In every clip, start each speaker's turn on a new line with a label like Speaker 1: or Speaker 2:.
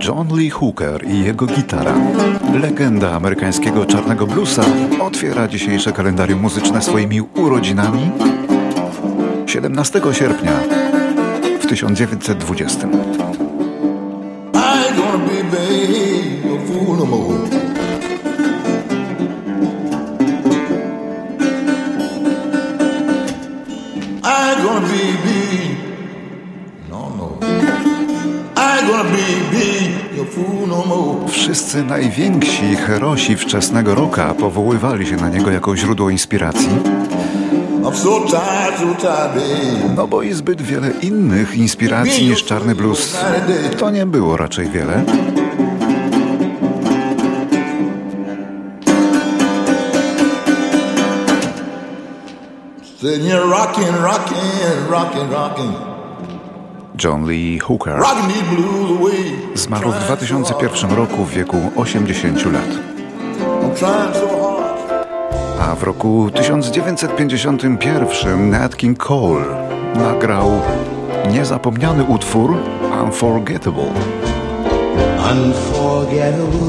Speaker 1: John Lee Hooker i jego gitara. Legenda amerykańskiego czarnego bluesa otwiera dzisiejsze kalendarium muzyczne swoimi urodzinami 17 sierpnia w 1920. Wszyscy najwięksi herosi wczesnego roka powoływali się na niego jako źródło inspiracji. No bo i zbyt wiele innych inspiracji niż czarny blues to nie było raczej wiele. rockin', rockin', rockin', rockin'. John Lee Hooker. Zmarł w 2001 roku w wieku 80 lat. A w roku 1951 Nat King Cole nagrał niezapomniany utwór Unforgettable. Unforgettable.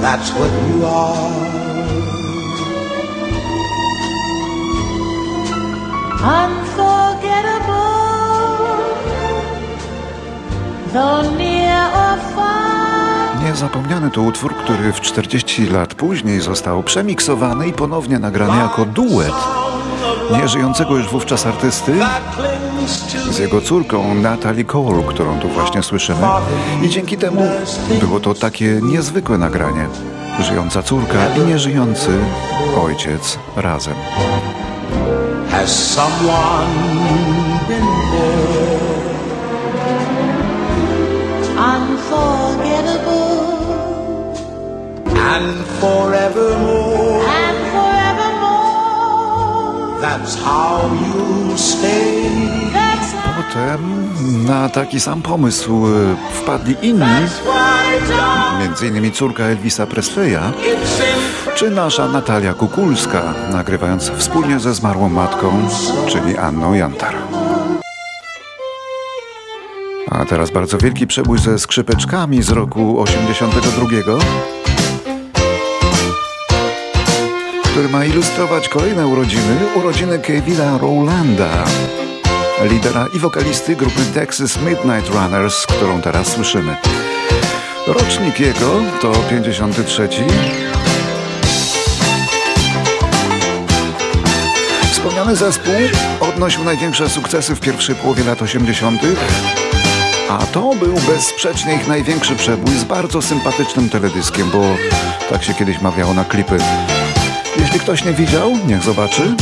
Speaker 1: That's what you are. Niezapomniany to utwór, który w 40 lat później został przemiksowany i ponownie nagrany jako duet nieżyjącego już wówczas artysty z jego córką Natalie Cole, którą tu właśnie słyszymy. I dzięki temu było to takie niezwykłe nagranie. Żyjąca córka i nieżyjący ojciec razem. Has someone been there? Unforgettable and forevermore. And forevermore. That's how you stay. That's Potem na taki sam pomysł wpadli inni, między innymi córka Elvisa Presleya, czy nasza Natalia Kukulska, nagrywając wspólnie ze zmarłą matką, czyli Anną Jantar. A teraz bardzo wielki przebój ze skrzypeczkami z roku 82, który ma ilustrować kolejne urodziny, urodziny Kevina Rowlanda, lidera i wokalisty grupy Texas Midnight Runners, którą teraz słyszymy. Rocznik jego to 53, Wspomniany zespół odnosił największe sukcesy w pierwszej połowie lat 80., a to był bezsprzecznie ich największy przebój z bardzo sympatycznym teledyskiem, bo tak się kiedyś mawiało na klipy. Jeśli ktoś nie widział, niech zobaczy.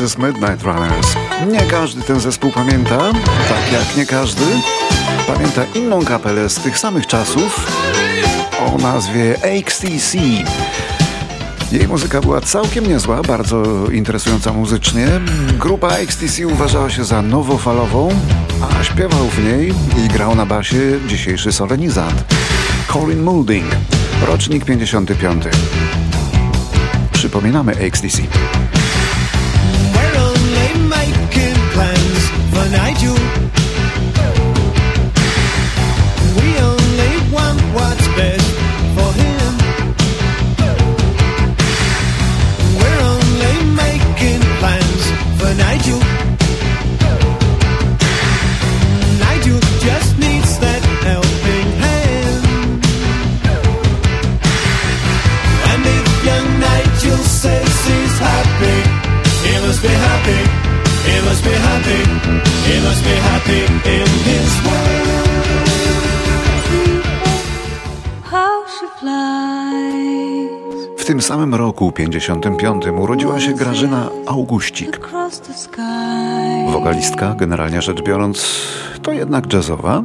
Speaker 1: Texas Midnight Runners. Nie każdy ten zespół pamięta, tak jak nie każdy pamięta inną kapelę z tych samych czasów o nazwie XTC. Jej muzyka była całkiem niezła, bardzo interesująca muzycznie. Grupa XTC uważała się za nowofalową, a śpiewał w niej i grał na basie dzisiejszy solenizant Colin Moulding, rocznik 55. Przypominamy XTC. Tym samym roku, 55, urodziła się Grażyna Augustik. Wokalistka, generalnie rzecz biorąc, to jednak jazzowa.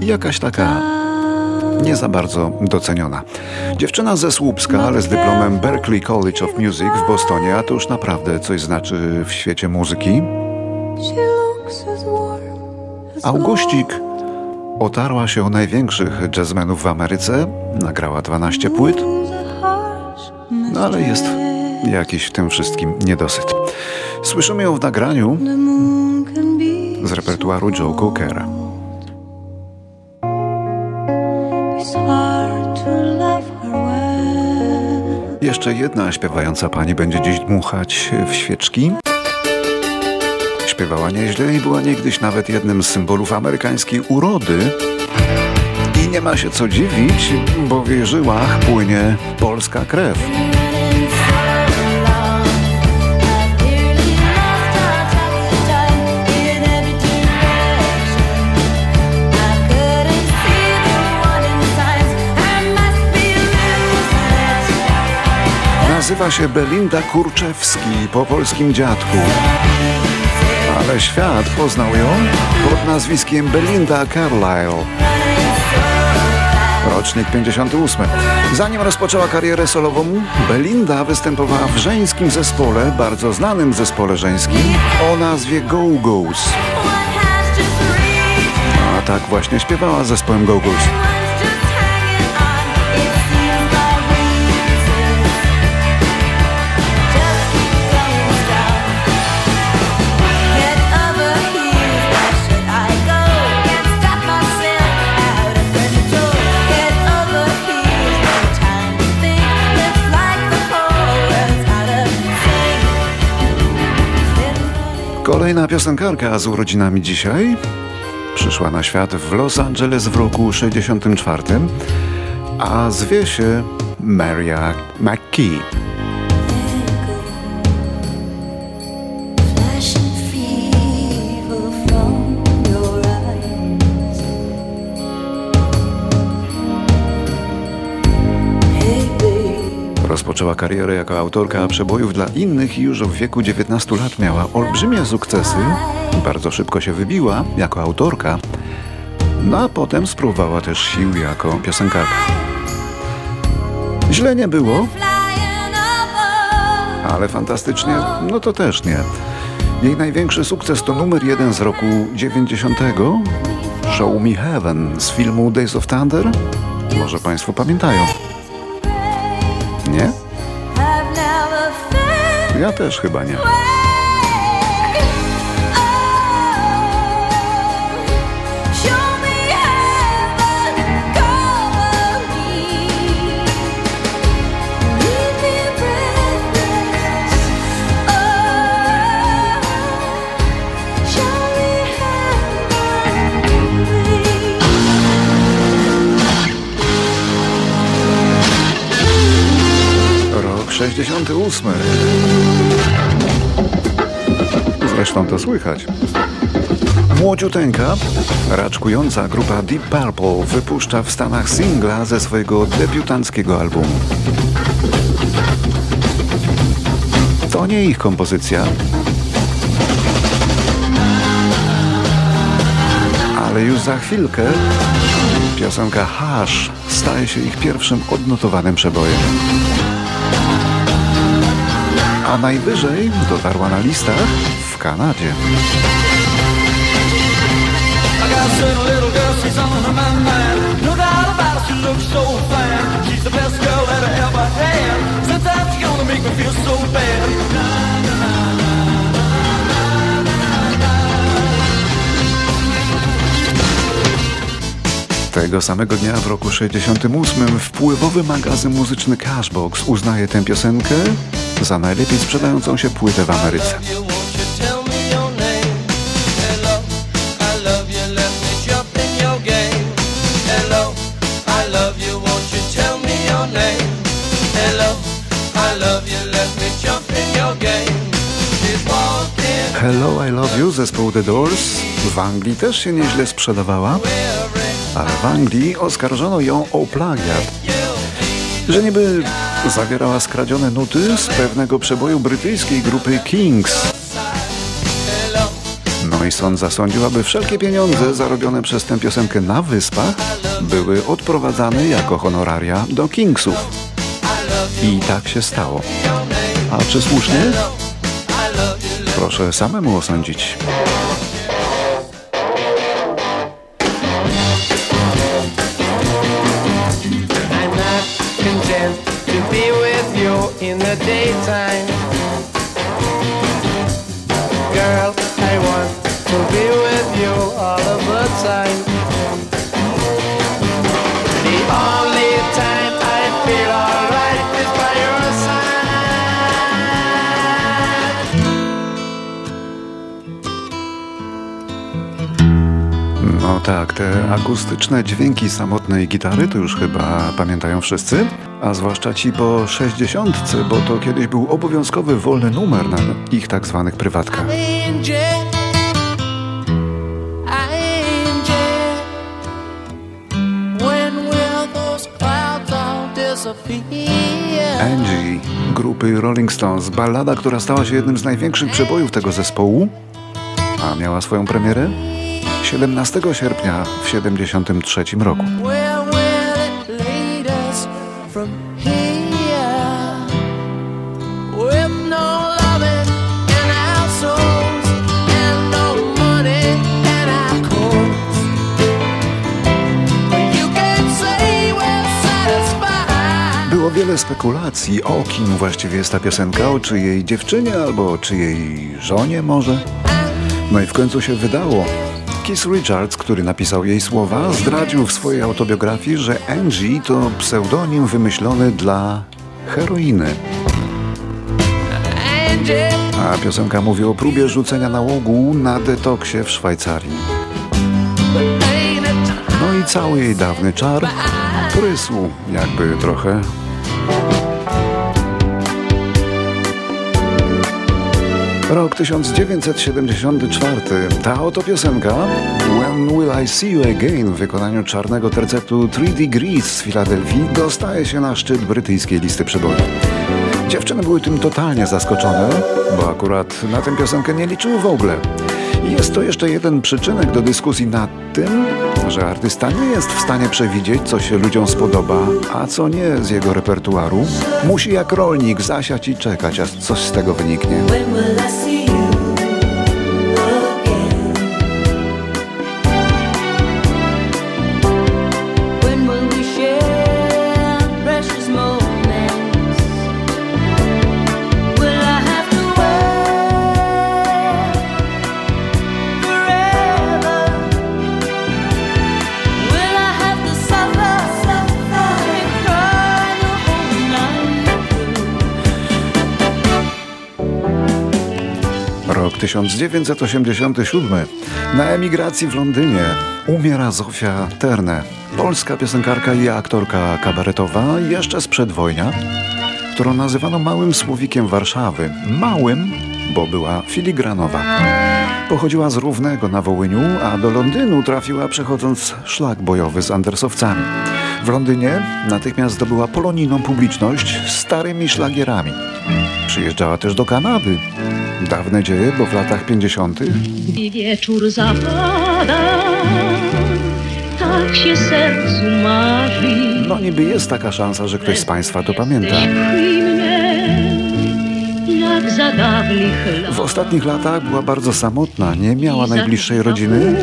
Speaker 1: Jakaś taka nie za bardzo doceniona. Dziewczyna ze Słupska, ale z dyplomem Berklee College of Music w Bostonie, a to już naprawdę coś znaczy w świecie muzyki. Augustik otarła się o największych jazzmenów w Ameryce, nagrała 12 płyt, no ale jest jakiś w tym wszystkim niedosyt. Słyszymy ją w nagraniu z repertuaru Joe Cookera. Jeszcze jedna śpiewająca pani będzie dziś dmuchać w świeczki. Śpiewała nieźle i była niegdyś nawet jednym z symbolów amerykańskiej urody. I nie ma się co dziwić, bo w jej żyłach płynie polska krew. Nazywa się Belinda Kurczewski po polskim dziadku. Ale świat poznał ją pod nazwiskiem Belinda Carlyle. Rocznik 58. Zanim rozpoczęła karierę solową, Belinda występowała w żeńskim zespole, bardzo znanym zespole żeńskim o nazwie Go Go's. A tak właśnie śpiewała z zespołem Go Go's. Kolejna piosenkarka z urodzinami dzisiaj przyszła na świat w Los Angeles w roku 64, a zwie się Maria McKee. Rozpoczęła karierę jako autorka przebojów dla innych i już w wieku 19 lat miała olbrzymie sukcesy. Bardzo szybko się wybiła jako autorka, no a potem spróbowała też sił jako piosenkarka. Źle nie było, ale fantastycznie, no to też nie. Jej największy sukces to numer jeden z roku 90. Show Me Heaven z filmu Days of Thunder. Może Państwo pamiętają. Nie? Ja też chyba nie. 68. Zresztą to słychać. Młodziuteńka, raczkująca grupa Deep Purple wypuszcza w Stanach singla ze swojego debiutanckiego albumu. To nie ich kompozycja, ale już za chwilkę piosenka Hush staje się ich pierwszym odnotowanym przebojem a najwyżej dotarła na listach w Kanadzie. Tego samego dnia w roku 68 wpływowy magazyn muzyczny Cashbox uznaje tę piosenkę za najlepiej sprzedającą się płytę w Ameryce. Hello, I Love You zespołu The Doors. W Anglii też się nieźle sprzedawała, ale w Anglii oskarżono ją o plagiat. Że niby zawierała skradzione nuty z pewnego przeboju brytyjskiej grupy Kings. No i sąd zasądził, aby wszelkie pieniądze zarobione przez tę piosenkę na wyspach były odprowadzane jako honoraria do Kingsów. I tak się stało. A czy słusznie? Proszę samemu osądzić. Girl, I want to be te akustyczne dźwięki samotnej gitary to już chyba pamiętają wszyscy a zwłaszcza ci po sześćdziesiątce, bo to kiedyś był obowiązkowy wolny numer na ich tak zwanych prywatkach. Angie, grupy Rolling Stones, ballada, która stała się jednym z największych przebojów tego zespołu, a miała swoją premierę 17 sierpnia w 1973 roku. wiele spekulacji, o kim właściwie jest ta piosenka, o czyjej dziewczynie albo o czyjej żonie może. No i w końcu się wydało. Keith Richards, który napisał jej słowa, zdradził w swojej autobiografii, że Angie to pseudonim wymyślony dla heroiny. A piosenka mówi o próbie rzucenia nałogu na detoksie w Szwajcarii. No i cały jej dawny czar prysł jakby trochę Rok 1974. Ta oto piosenka When Will I See You Again w wykonaniu czarnego tercetu 3 Degrees z Filadelfii dostaje się na szczyt brytyjskiej listy przebojów. Dziewczyny były tym totalnie zaskoczone, bo akurat na tę piosenkę nie liczyły w ogóle. Jest to jeszcze jeden przyczynek do dyskusji nad tym, że artysta nie jest w stanie przewidzieć, co się ludziom spodoba, a co nie z jego repertuaru. Musi jak rolnik zasiać i czekać, aż coś z tego wyniknie. Rok 1987. Na emigracji w Londynie umiera Zofia Terne, polska piosenkarka i aktorka kabaretowa jeszcze z przedwojnia, którą nazywano małym słowikiem Warszawy. Małym, bo była filigranowa. Pochodziła z Równego na Wołyniu, a do Londynu trafiła przechodząc szlak bojowy z Andersowcami. W Londynie natychmiast zdobyła polonijną publiczność starymi szlagierami. Przyjeżdżała też do Kanady. Dawne dzieje, bo w latach 50.
Speaker 2: I wieczór zapada, tak się sercu marzy.
Speaker 1: No niby jest taka szansa, że ktoś z Państwa to pamięta. W ostatnich latach była bardzo samotna, nie miała najbliższej rodziny.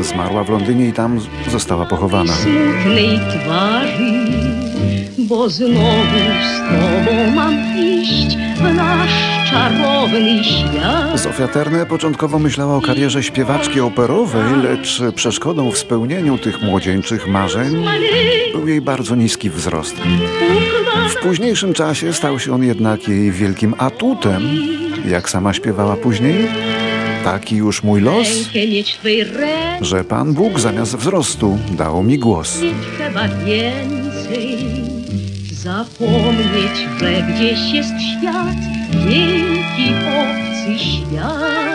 Speaker 1: Zmarła w Londynie i tam została pochowana. Smutnej twarzy, bo znowu z tobą mam iść w nasz czarowny świat. Zofia Terne początkowo myślała o karierze śpiewaczki operowej, lecz przeszkodą w spełnieniu tych młodzieńczych marzeń był jej bardzo niski wzrost. W późniejszym czasie stał się on jednak jej wielkim atutem. Jak sama śpiewała później, taki już mój los, że Pan Bóg zamiast wzrostu dał mi głos. Trzeba więcej zapomnieć, że gdzieś jest świat, Дети овцы ждят.